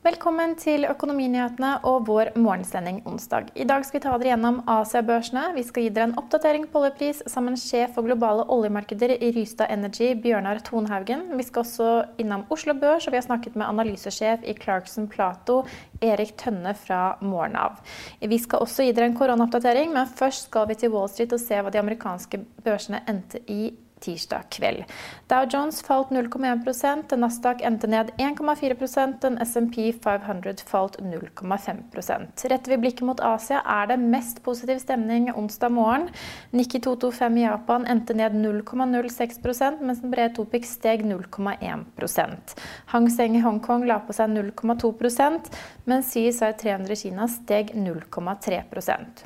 Velkommen til Økonominyhetene og vår morgensending onsdag. I dag skal vi ta dere gjennom Asia-børsene. Vi skal gi dere en oppdatering på oljepris sammen med sjef for globale oljemarkeder i Rystad Energy, Bjørnar Tonhaugen. Vi skal også innom Oslo Børs, og vi har snakket med analysesjef i Clarkson Plato, Erik Tønne fra morgenen av. Vi skal også gi dere en koronaoppdatering, men først skal vi til Wall Street og se hva de amerikanske børsene endte i tirsdag kveld. Dow Jones falt 0,1% Nasdaq endte ned 1,4% den SMP 500 falt 0,5 Retter vi blikket mot Asia, er det mest positiv stemning onsdag morgen. Nikki 225 i Japan endte ned 0,06 mens den brede Topic steg 0,1 Hang Seng i Hongkong la på seg 0,2% mens CSI 300 i Kina steg 0,3%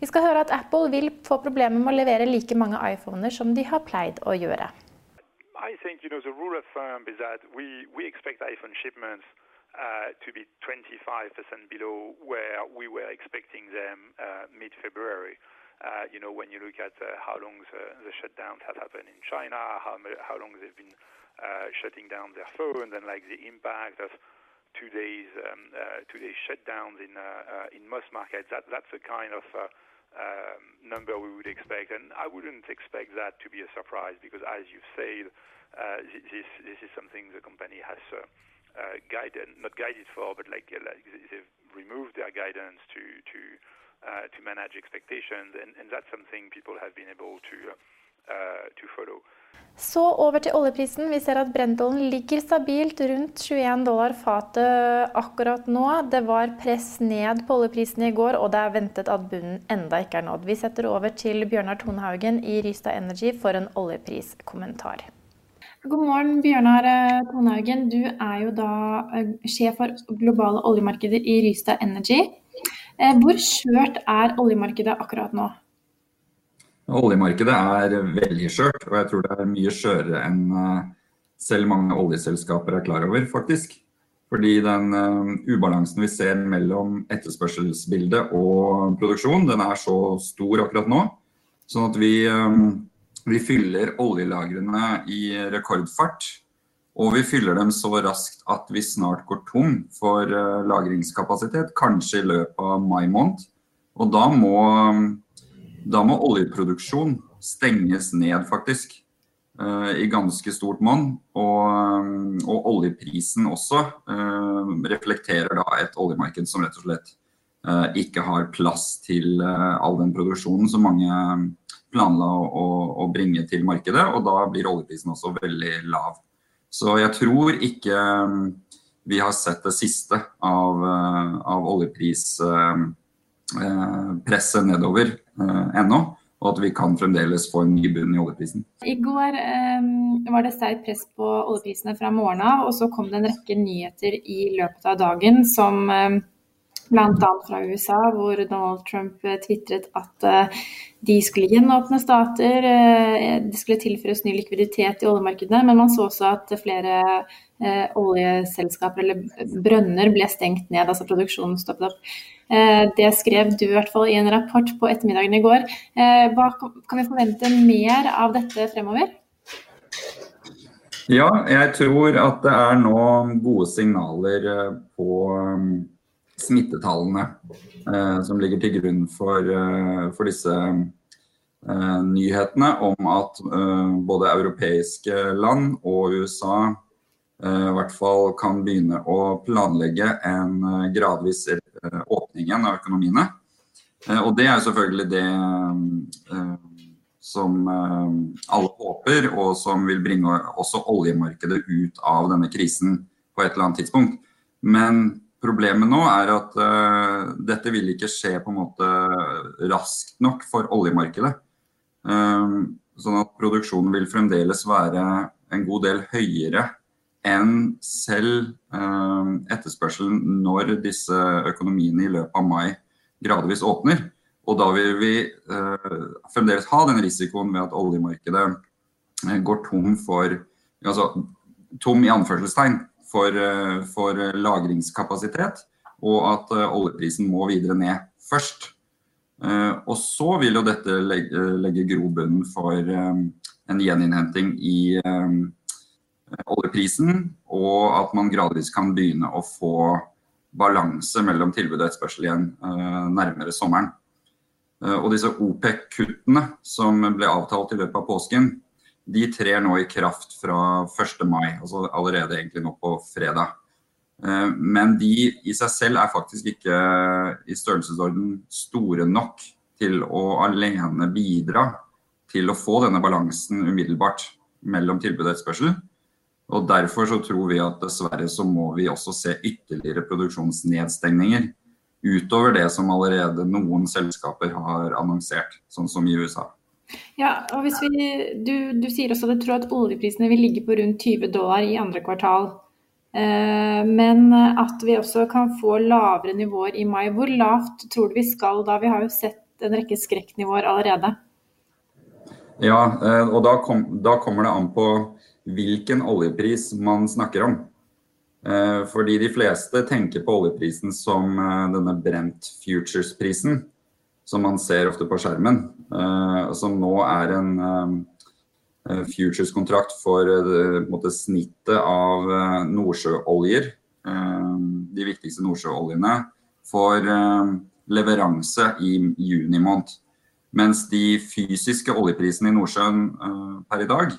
Vi skal høre at Apple vil få problemer med å levere like mange iPhoner som de har pleid I think you know the rule of thumb is that we, we expect iPhone shipments uh, to be 25% below where we were expecting them uh, mid-February. Uh, you know, when you look at uh, how long the, the, shutdowns have happened in China, how, how long they've been uh, shutting down their phones, and like the impact of two days um, uh, two days shutdowns in in most markets. That that's a kind of number we would expect. And I wouldn't expect that to be a surprise because, as you've said, uh, this this is something the company has uh, uh, guided, not guided for, but like, like they've removed their guidance to to to manage expectations, and, and that's something people have been able to to follow. Så over til oljeprisen. Vi ser at Brentollen ligger stabilt rundt 21 dollar fatet akkurat nå. Det var press ned på oljeprisen i går, og det er ventet at bunnen enda ikke er nådd. Vi setter over til Bjørnar Tonhaugen i Rystad Energy for en oljepriskommentar. God morgen, Bjørnar Tonhaugen. Du er jo da eh, sjef for globale oljemarkeder i Rystad Energy. Eh, hvor skjørt er oljemarkedet akkurat nå? Oljemarkedet er veldig skjørt, og jeg tror det er mye skjørere enn eh, selv mange oljeselskaper er klar over, faktisk. Fordi den uh, ubalansen vi ser mellom etterspørselsbildet og produksjon, den er så stor akkurat nå. Sånn at vi, um, vi fyller oljelagrene i rekordfart. Og vi fyller dem så raskt at vi snart går tom for lagringskapasitet, kanskje i løpet av mai måned. Og da må da må oljeproduksjon stenges ned, faktisk. Uh, I ganske stort monn. Og, um, og, oljeprisen også uh, reflekterer da et oljemarked som rett og slett ikke har plass til all den produksjonen som mange planla å, å, bringe til markedet. Og da blir oljeprisen også veldig lav. Så jeg tror ikke vi har sett det siste av, av oljeprispresset nedover. Eh, ennå. Og at vi kan fremdeles få en ny bunn i oljeprisen. I går eh, var det sterkt press på oljeprisene fra morgenen av, og så kom det en rekke nyheter i løpet av dagen som eh, bl.a. fra USA, hvor Donald Trump eh, tvitret at eh, de skulle gjenåpne stater, eh, det skulle tilføres ny likviditet i oljemarkedet, men man så også at flere oljeselskaper eller brønner ble stengt ned, altså produksjonen stoppet opp. Det skrev du i hvert fall i en rapport på ettermiddagen i går. Hva kan vi forvente mer av dette fremover? Ja, jeg tror at det er nå gode signaler på smittetallene som ligger til grunn for, for disse nyhetene om at både europeiske land og USA i hvert fall kan begynne å planlegge en gradvis åpning åpningen av økonomiene. Eh, og det er selvfølgelig det eh, som alle håper, og som vil bringe også oljemarkedet ut av denne krisen på et eller annet tidspunkt. Men problemet nå er at uh, dette vil ikke skje på en måte raskt nok for oljemarkedet. Um, Sånn at produksjonen vil fremdeles være en god del høyere enn selv um, etterspørselen når disse økonomiene i løpet av mai gradvis åpner. Og da vil vi uh, fremdeles ha den risikoen ved at oljemarkedet eh, går tom for altså, tom i anførselstegn for, eh, for lagringskapasitet, og at eh, oljeprisen må videre ned først. Eh, og så vil jo dette legge grobunnen for en gjeninnhenting i oljeprisen, og at man gradvis kan begynne å få balanse mellom tilbud og etterspørsel igjen nærmere sommeren. Og disse OPEC-kuttene som ble avtalt i løpet av påsken, de trer nå i kraft fra 1. mai, altså allerede egentlig nå på fredag. Eh, men de i seg selv er faktisk ikke i størrelsesorden store nok til å alene bidra til å få denne balansen umiddelbart mellom tilbud og etterspørsel. Og Derfor så tror vi at dessverre så må vi også se ytterligere produksjonsnedstengninger utover det som allerede noen selskaper har annonsert, sånn som i USA. Ja, og hvis vi, du, du, sier også at du tror at oljeprisene vil ligge på rundt 20 dollar i andre kvartal. Eh, men at vi også kan få lavere nivåer i mai. Hvor lavt tror du vi skal da? Vi har jo sett en rekke skrekknivåer allerede. Ja, eh, og da, kom, da kommer det an på hvilken oljepris man snakker om. Eh, fordi de fleste tenker på oljeprisen som denne Brent Futures-prisen som man ser ofte på skjermen. Uh, som nå er en uh, futures-kontrakt for uh, snittet av nordsjøoljer. de viktigste nordsjøoljene for leveranse i juni måned. Mens de fysiske oljeprisene i Nordsjøen per i dag,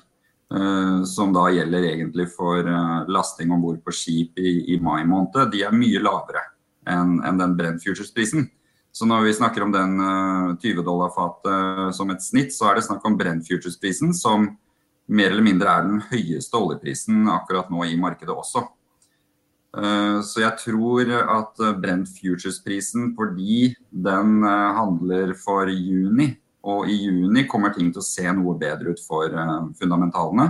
som da gjelder egentlig for lasting om bord på skip i, mai måned, de er mye lavere enn en den Brent Futures-prisen. Så når vi snakker om den 20 eh, dollar-fatet eh, som et snitt, så er det snakk om Brent Futures-prisen, som mer eller mindre er den høyeste oljeprisen akkurat nå i markedet også. Eh, så jeg tror at Brent Futures-prisen, fordi den handler for juni, og i juni kommer ting til å se noe bedre ut for fundamentalene,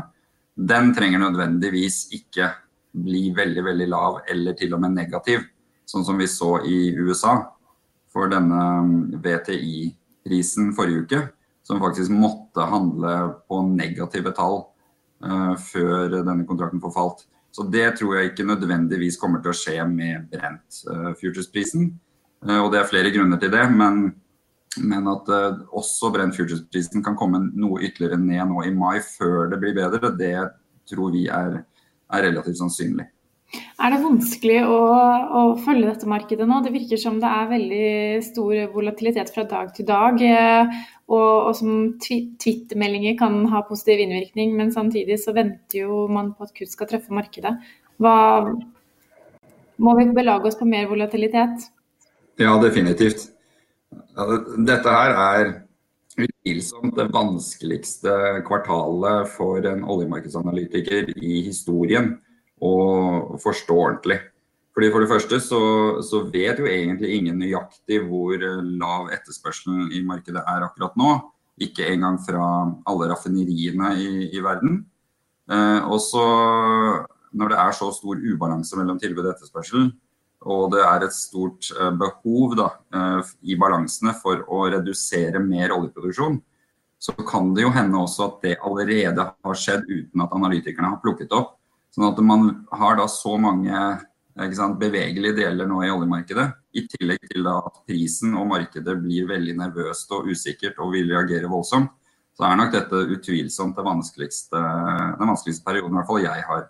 den trenger nødvendigvis ikke bli veldig, veldig lav eller til og med negativ, sånn som vi så i USA for denne VTI-prisen forrige uke, som faktisk måtte handle på negative tall uh, før denne kontrakten forfalt. Så det tror jeg ikke nødvendigvis kommer til å skje med Brent uh, Futures-prisen. Uh, og det er flere grunner til det, men, men at også Brent Futures-prisen kan komme noe ytterligere ned nå i mai før det blir bedre, det tror vi er, er relativt sannsynlig. Er det vanskelig å, å, følge dette markedet nå? Det virker som det er veldig stor volatilitet fra dag til dag. Eh, og, og som Twitter-meldinger kan ha positiv innvirkning, men samtidig så venter jo man på at kutt skal treffe markedet. Hva, må vi belage oss på mer volatilitet? Ja, definitivt. Dette her er utvilsomt det vanskeligste kvartalet for en oljemarkedsanalytiker i historien og forstå ordentlig. Fordi For det første så, så, vet jo egentlig ingen nøyaktig hvor lav etterspørselen i markedet er akkurat nå. Ikke engang fra alle raffineriene i, i verden. Eh, og så når det er så stor ubalanse mellom tilbud og etterspørsel, og det er et stort eh, behov da, eh, i balansene for å redusere mer oljeproduksjon, så kan det jo hende også at det allerede har skjedd uten at analytikerne har plukket opp Sånn at man har da så mange sant, bevegelige deler nå i oljemarkedet, i tillegg til at prisen og markedet blir veldig nervøst og usikkert og vil reagere voldsomt, så er nok dette utvilsomt det vanskeligste, den vanskeligste perioden i hvert fall jeg har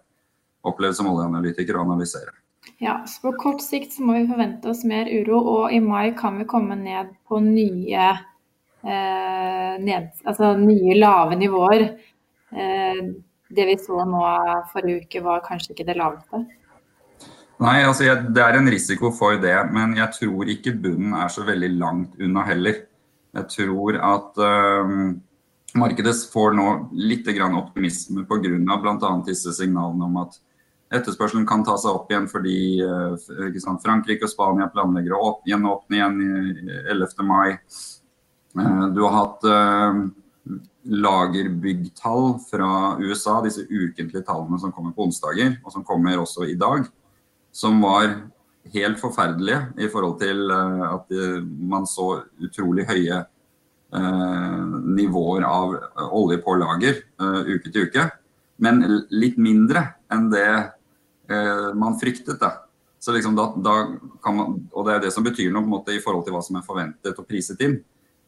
opplevd som oljeanalytiker å analysere. Ja, så På kort sikt må vi forvente oss mer uro, og i mai kan vi komme ned på nye, eh, ned, altså nye lave nivåer. Eh, det vi så nå forrige uke, var kanskje ikke det laveste? Nei, altså jeg, det er en risiko for det, men jeg tror ikke bunnen er så veldig langt unna heller. Jeg tror at øh, markedet får nå litt optimisme pga. bl.a. disse signalene om at etterspørselen kan ta seg opp igjen fordi uh, sant, Frankrike og Spania planlegger å gjenåpne igjen 11. mai. Uh, du har hatt lagerbyggtall fra USA, disse ukentlige tallene som kommer på onsdager, og som kommer også i dag, som var helt forferdelige i forhold til uh, at man så utrolig høye uh, nivåer av olje på lager uke til uke. Men litt mindre enn det man fryktet. da. Så liksom da, da man, og Det er det som betyr noe måte i forhold til hva som er forventet og priset inn.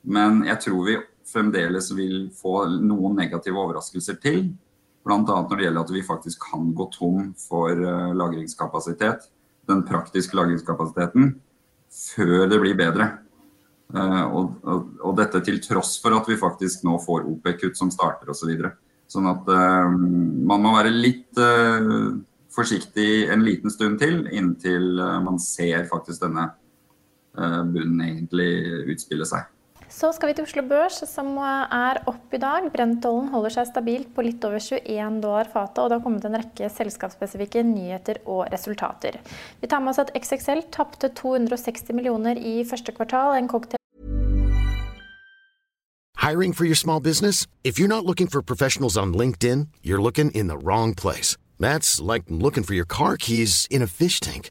Men jeg tror vi fremdeles vil få noen negative overraskelser til. Bl.a. når det gjelder at vi faktisk kan gå tom for lagringskapasitet den praktiske lagringskapasiteten før det blir bedre. Uh, og, og, og, dette til tross for at vi faktisk nå får OPEC-kutt som starter osv. Så videre. sånn at uh, man må være litt forsiktig en liten stund til inntil man ser faktisk denne bunnen egentlig utspille seg. Så skal vi til Oslo Børs, som er opp i dag. Brentollen holder seg stabilt på litt over 21 dollar fatet, og det har kommet en rekke selskapsspesifikke nyheter og resultater. Vi tar med oss at XXL tapte 260 millioner i første kvartal. En cocktail Hiring for your small business? If you're not looking for professionals on LinkedIn, you're looking in the wrong place. That's like looking for your car keys in a fish tank.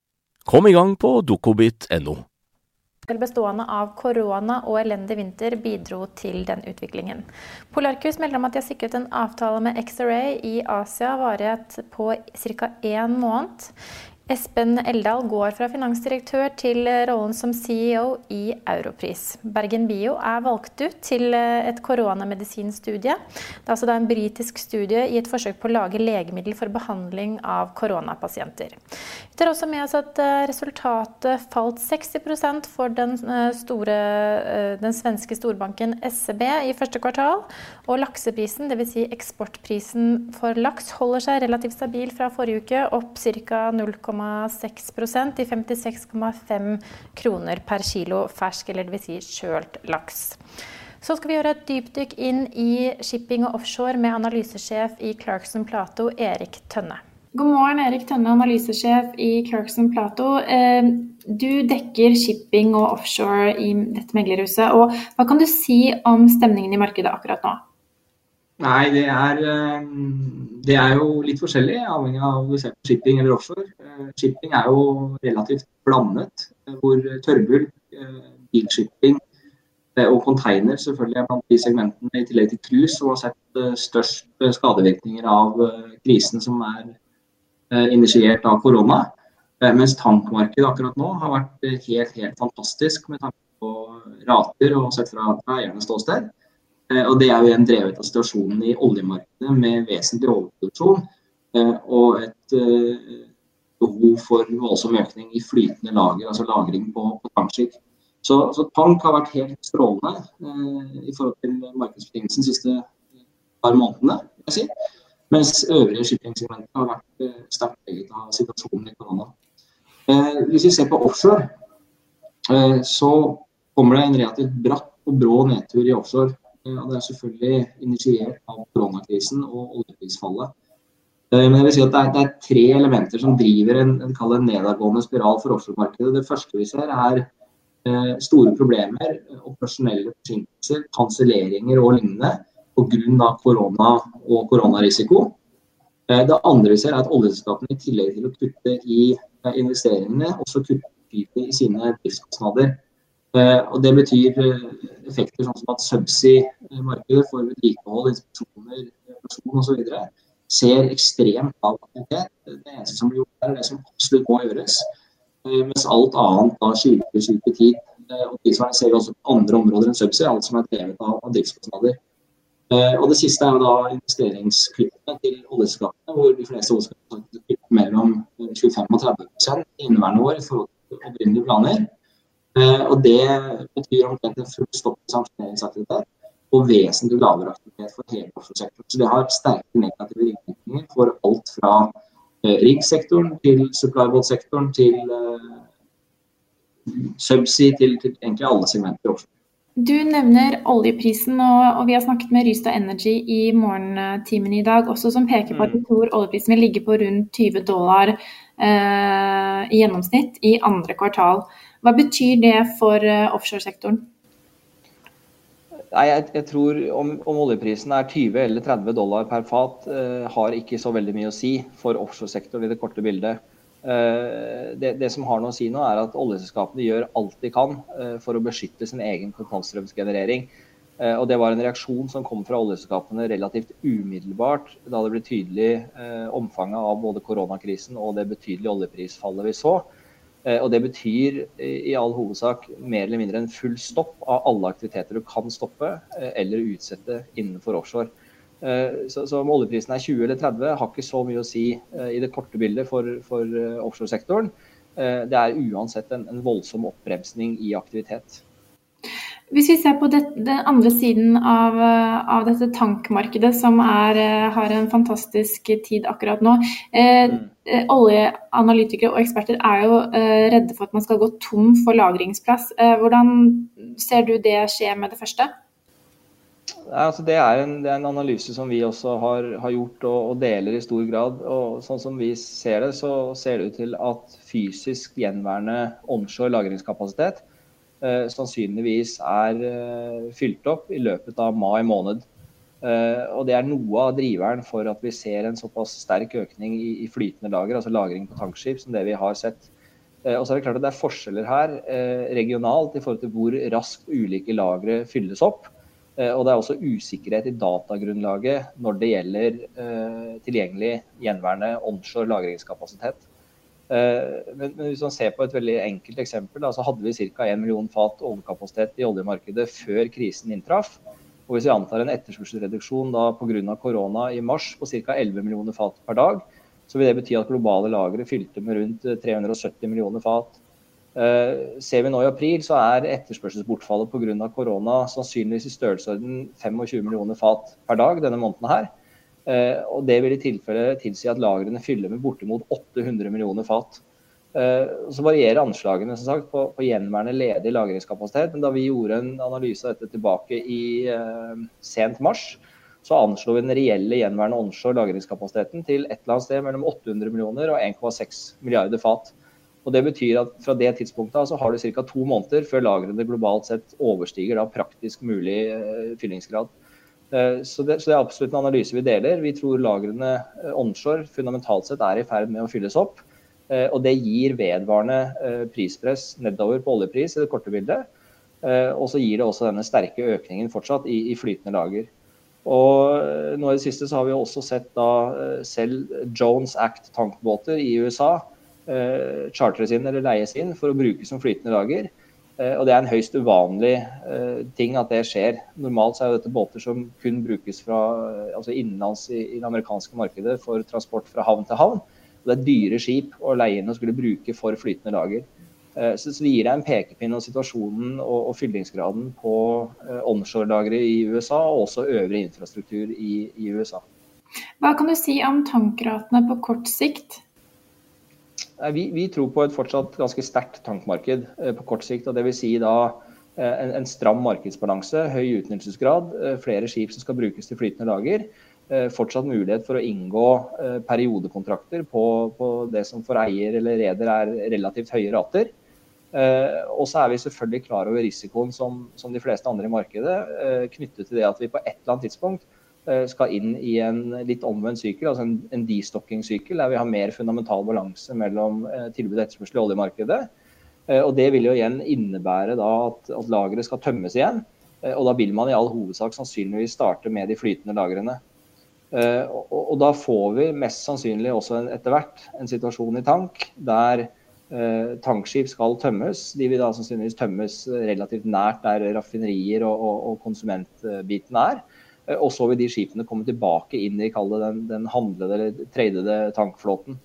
Kom i gang på dokobit.no. Bestående av korona og elendig vinter bidro til den utviklingen. Polarcus melder om at de har sikret en avtale med X-Array i Asia varighet på ca. én måned. Espen Eldal går fra finansdirektør til rollen som CEO i Europris. Bergen Bio er valgt ut til et koronamedisinstudie. Det er altså en britisk studie i et forsøk på å lage legemiddel for behandling av koronapasienter. Vi tar også med oss at eh, resultatet falt 60 for den, eh, store, eh, den svenske storbanken SEB i første kvartal. Og lakseprisen, dvs. Si eksportprisen for laks, holder seg relativt stabil fra forrige uke, opp ca. 0,5 0,6% til 56,5 kroner per kilo fersk, eller dvs. Si kjølt laks. Så skal vi gjøre et dypdykk inn i shipping og offshore med analysesjef i Clarkson Plato, Erik Tønne. God morgen, Erik Tønne, analysesjef i Clarkson Plato. Eh, du dekker shipping og offshore i dette meglerhuset. og Hva kan du si om stemningen i markedet akkurat nå? Nei, det er, eh, det er, jo litt forskjellig, avhengig av om du ser på shipping eller offshore. Eh, shipping er jo relativt blandet, eh, hvor tørrbulk, bilshipping og container selvfølgelig er blant de segmentene, i tillegg til cruise, som har sett størst skadevirkninger av krisen som er initiert av korona. Mens tankmarkedet akkurat nå har vært helt, helt fantastisk med tanke på rater og sett fra eiernes ståsted. Eh, og Det er jo igjen drevet av situasjonen i oljemarkedet med vesentlig overproduksjon eh, og et eh, behov for voldsom økning i flytende lager, altså lagring på, på tankskip. Så, så, tank har vært helt strålende i forhold til markedsbetingelsene de siste par månedene. Jeg si. Mens øvrige shippingsegmenter har vært sterkt preget av situasjonen i korona. Hvis vi ser på offshore, så kommer det en relativt bratt og brå nedtur i offshore og det er selvfølgelig initiert av koronakrisen og oljeprisfallet. Men jeg vil si at det er, det er tre elementer som driver en, en, en nedadgående spiral for offshoremarkedet. Det første vi ser er eh, store problemer, operasjonelle forsinkelser, kanselleringer og lignende pga. korona og koronarisiko. Eh, det andre vi ser er at oljeselskapene i tillegg til å kutte i eh, investeringene, også kutter i sine driftskostnader. Eh, og Det betyr effekter sånn som at subsea-markedet for vedlikehold, inspeksjoner, operasjon osv. ser ekstremt lav aktivitet. Det eneste som blir gjort, er det som absolutt må gjøres. Mens alt annet da ut i tid. Og Tilsvarende ser vi også på andre områder enn subsea, alt som er drevet av, av driftskostnader. Eh, og Det siste er jo da investeringskuttene til oljeselskapene, hvor de fleste oljeselskapene kutter mellom 25 og 30 i inneværende år i forhold til opprinnelige planer. Eh, og Det betyr omtrent en full stopp i sanksjoneringsaktivitet og vesentlig lavere aktivitet for hele offshoresektoren. Så det har sterke negative ringvirkninger for alt fra eh, riggsektoren til supplyboat-sektoren til subsea til, til egentlig alle segmenter offshore. Du nevner oljeprisen, og, og, vi har snakket med Rystad Energy i morgentimene i dag, også som peker på at de mm. tror oljeprisen vil ligge på rundt 20 dollar eh, i gjennomsnitt i andre kvartal. Hva betyr det for eh, offshoresektoren? Nei, jeg, jeg, tror om, om, oljeprisen er 20 eller 30 dollar per fat, eh, har ikke så veldig mye å si for offshoresektoren i det korte bildet. Eh, det, det, som har noe å si nå, er at oljeselskapene gjør alt de kan eh, for å beskytte sin egen kontantstrømsgenerering. Eh, og Det var en reaksjon som kom fra oljeselskapene relativt umiddelbart da det ble tydelig omfanget av både koronakrisen og det betydelige oljeprisfallet vi så. Og Det betyr i all hovedsak mer eller mindre en full stopp av alle aktiviteter du kan stoppe eller utsette innenfor offshore. Eh, så, om oljeprisen er 20 eller 30 har ikke så mye å si eh, i det korte bildet for, for eh, offshoresektoren. Det er uansett en, en, voldsom oppbremsning i aktivitet. Hvis vi ser på det, den andre siden av, av, dette tankmarkedet, som er, har en fantastisk tid akkurat nå. Eh, mm. Oljeanalytikere og eksperter er jo eh, redde for at man skal gå tom for lagringsplass. Eh, hvordan ser du det skje med det første? Altså det, er en, det, er en, analyse som vi også har, har gjort og, og, deler i stor grad. og Sånn som vi ser det, så ser det ut til at fysisk gjenværende onshore lagringskapasitet eh, sannsynligvis er eh, fylt opp i løpet av mai måned. Eh, og Det er noe av driveren for at vi ser en såpass sterk økning i, flytende lager, altså lagring på tankskip, som det vi har sett. Eh, og så er Det klart at det er forskjeller her eh, regionalt i forhold til hvor raskt ulike lagre fylles opp. Eh, og det er også usikkerhet i datagrunnlaget når det gjelder tilgjengelig gjenværende onshore lagringskapasitet. Uh, men, men, hvis man ser på et veldig enkelt eksempel, da, så hadde vi ca. 1 million fat overkapasitet i oljemarkedet før krisen inntraff. Og hvis vi antar en etterspørselsreduksjon pga. korona i mars på ca. 11 millioner fat per dag, så vil det bety at globale lagre fylte med rundt 370 millioner fat Uh, ser vi nå i april, så er etterspørselsbortfallet pga. korona sannsynligvis i størrelsesorden 25 millioner fat per dag denne måneden her. Uh, og Det vil i tilfelle tilsi at lagrene fyller med bortimot 800 millioner fat. Uh, så varierer anslagene som sagt, på, på gjenværende ledig lagringskapasitet. Men da vi gjorde en analyse av dette tilbake i sent mars, så anslo vi den reelle gjenværende onshore lagringskapasiteten til et eller annet sted mellom 800 millioner og 1,6 milliarder fat. Og Det betyr at fra det tidspunktet så har du ca. to måneder før lagrene globalt sett overstiger da praktisk mulig eh, fyllingsgrad. Eh, så det, så det, er absolutt en analyse vi deler. Vi tror lagrene eh, onshore fundamentalt sett er i ferd med å fylles opp. Og det gir vedvarende prispress nedover på oljepris i det korte bildet. Og så gir det også denne sterke økningen fortsatt i, i flytende lager. Og nå i det siste så har vi også sett da selv Jones Act-tankbåter i USA Eh, chartres inn eller leies inn for å bruke som flytende lager. Eh, og Det er en høyst uvanlig eh, ting at det skjer. Normalt så er dette båter som kun brukes fra, altså innenlands i, i, det amerikanske markedet for transport fra havn til havn. Og det er dyre skip å leie inn og skulle bruke for flytende lager. Så, det gir deg en pekepinn om situasjonen og, og fyllingsgraden på onshore-lagre i USA, og også øvrig infrastruktur i, i USA. Hva kan du si om tankratene på kort sikt? Vi, vi, tror på et fortsatt ganske sterkt tankmarked eh, på kort sikt. og vil si da en, en, stram markedsbalanse, høy utnyttelsesgrad, flere skip som skal brukes til flytende lager. Fortsatt mulighet for å inngå periodekontrakter på, på det som for eier eller reder er relativt høye rater. Og så er vi selvfølgelig klar over risikoen som, som de fleste andre i markedet, knyttet til det at vi på et eller annet tidspunkt Eh, skal inn i en litt omvendt sykkel, altså en, en destocking-sykkel, der vi har mer fundamental balanse mellom eh, tilbud og etterspørsel i oljemarkedet. Eh, og Det vil jo igjen innebære at, at lageret skal tømmes igjen. Og da vil man i all hovedsak sannsynligvis starte med de flytende lagrene. Og, og, da får vi mest sannsynlig også etter hvert en situasjon i tank der tankskip skal tømmes. De vil da sannsynligvis tømmes relativt nært der raffinerier og, og, og konsumentbiten er. Eh, og så vil de skipene komme tilbake inn i den, den handlede eller tradede tankflåten.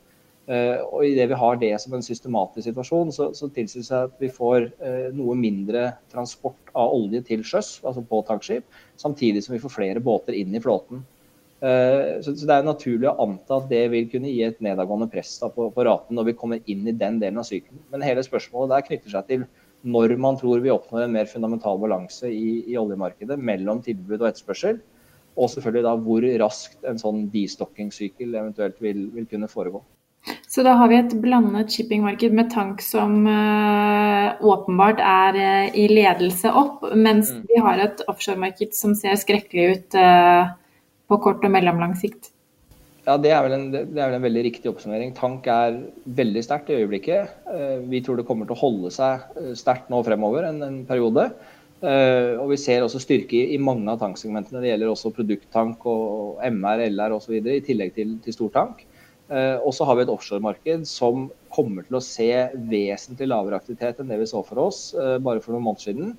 Uh, og Idet vi har det som en systematisk situasjon, så, så tilsier det seg at vi får uh, noe mindre transport av olje til sjøs, altså på tankskip, samtidig som vi får flere båter inn i flåten. Så, Det er naturlig å anta at det vil kunne gi et nedadgående press på, på, raten når vi kommer inn i den delen av sykelen. Men hele spørsmålet der knytter seg til når man tror vi oppnår en mer fundamental balanse i, i oljemarkedet mellom tilbud og etterspørsel. Og selvfølgelig da hvor raskt en sånn destocking-sykkel eventuelt vil, vil, kunne foregå. Så da har vi et blandet shippingmarked med tank som uh, åpenbart er uh, i ledelse opp, mens mm. vi har et offshoremarked som ser skrekkelig ut uh, på kort og mellomlang sikt. Ja, det er, en, det er, vel en, veldig riktig oppsummering. Tank er veldig sterkt i øyeblikket. Vi tror det kommer til å holde seg sterkt nå fremover en, en periode. Uh, og Vi ser også styrke i, i mange av tanksegmentene. Det gjelder også produkttank og MR, LR osv. i tillegg til, til stortank. Og så har vi et offshoremarked som kommer til å se vesentlig lavere aktivitet enn det vi så for oss bare for noen måneder siden.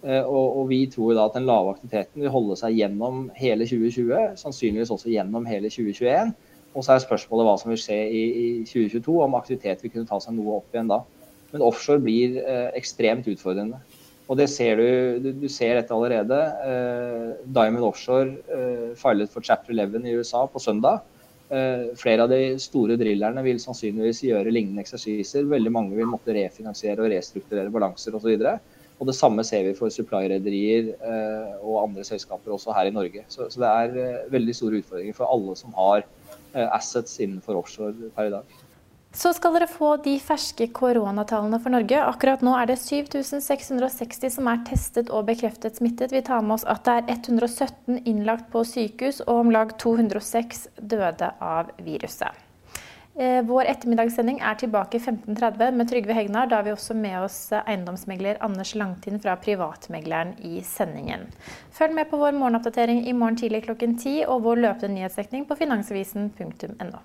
Og, og, vi tror da at den lave aktiviteten vil holde seg gjennom hele 2020, sannsynligvis også gjennom hele 2021. Og så er spørsmålet hva som vil skje i, i 2022, om aktivitet vil kunne ta seg noe opp igjen da. Men offshore blir ekstremt utfordrende. Og det ser du, du, du ser dette allerede. Eh, Diamond Offshore eh, filet for chapter 11 i USA på søndag. Eh, flere av de store drillerne vil sannsynligvis gjøre lignende eksersiser. Veldig mange vil måtte refinansiere og restrukturere balanser osv. Og, og det samme ser vi for supply-rederier eh, og andre selskaper også her i Norge. Så, så det er eh, veldig store utfordringer for alle som har eh, assets innenfor offshore per i dag. Så skal dere få de ferske koronatallene for Norge. Akkurat nå er det 7660 som er testet og bekreftet smittet. Vi tar med oss at det er 117 innlagt på sykehus, og om lag 206 døde av viruset. Eh, vår ettermiddagssending er tilbake 15.30 med Trygve Hegnar. Da har vi også med oss eiendomsmegler Anders Langtind fra Privatmegleren i sendingen. Følg med på vår morgenoppdatering i morgen tidlig klokken 10 og vår løpende nyhetsdekning på finansavisen.no.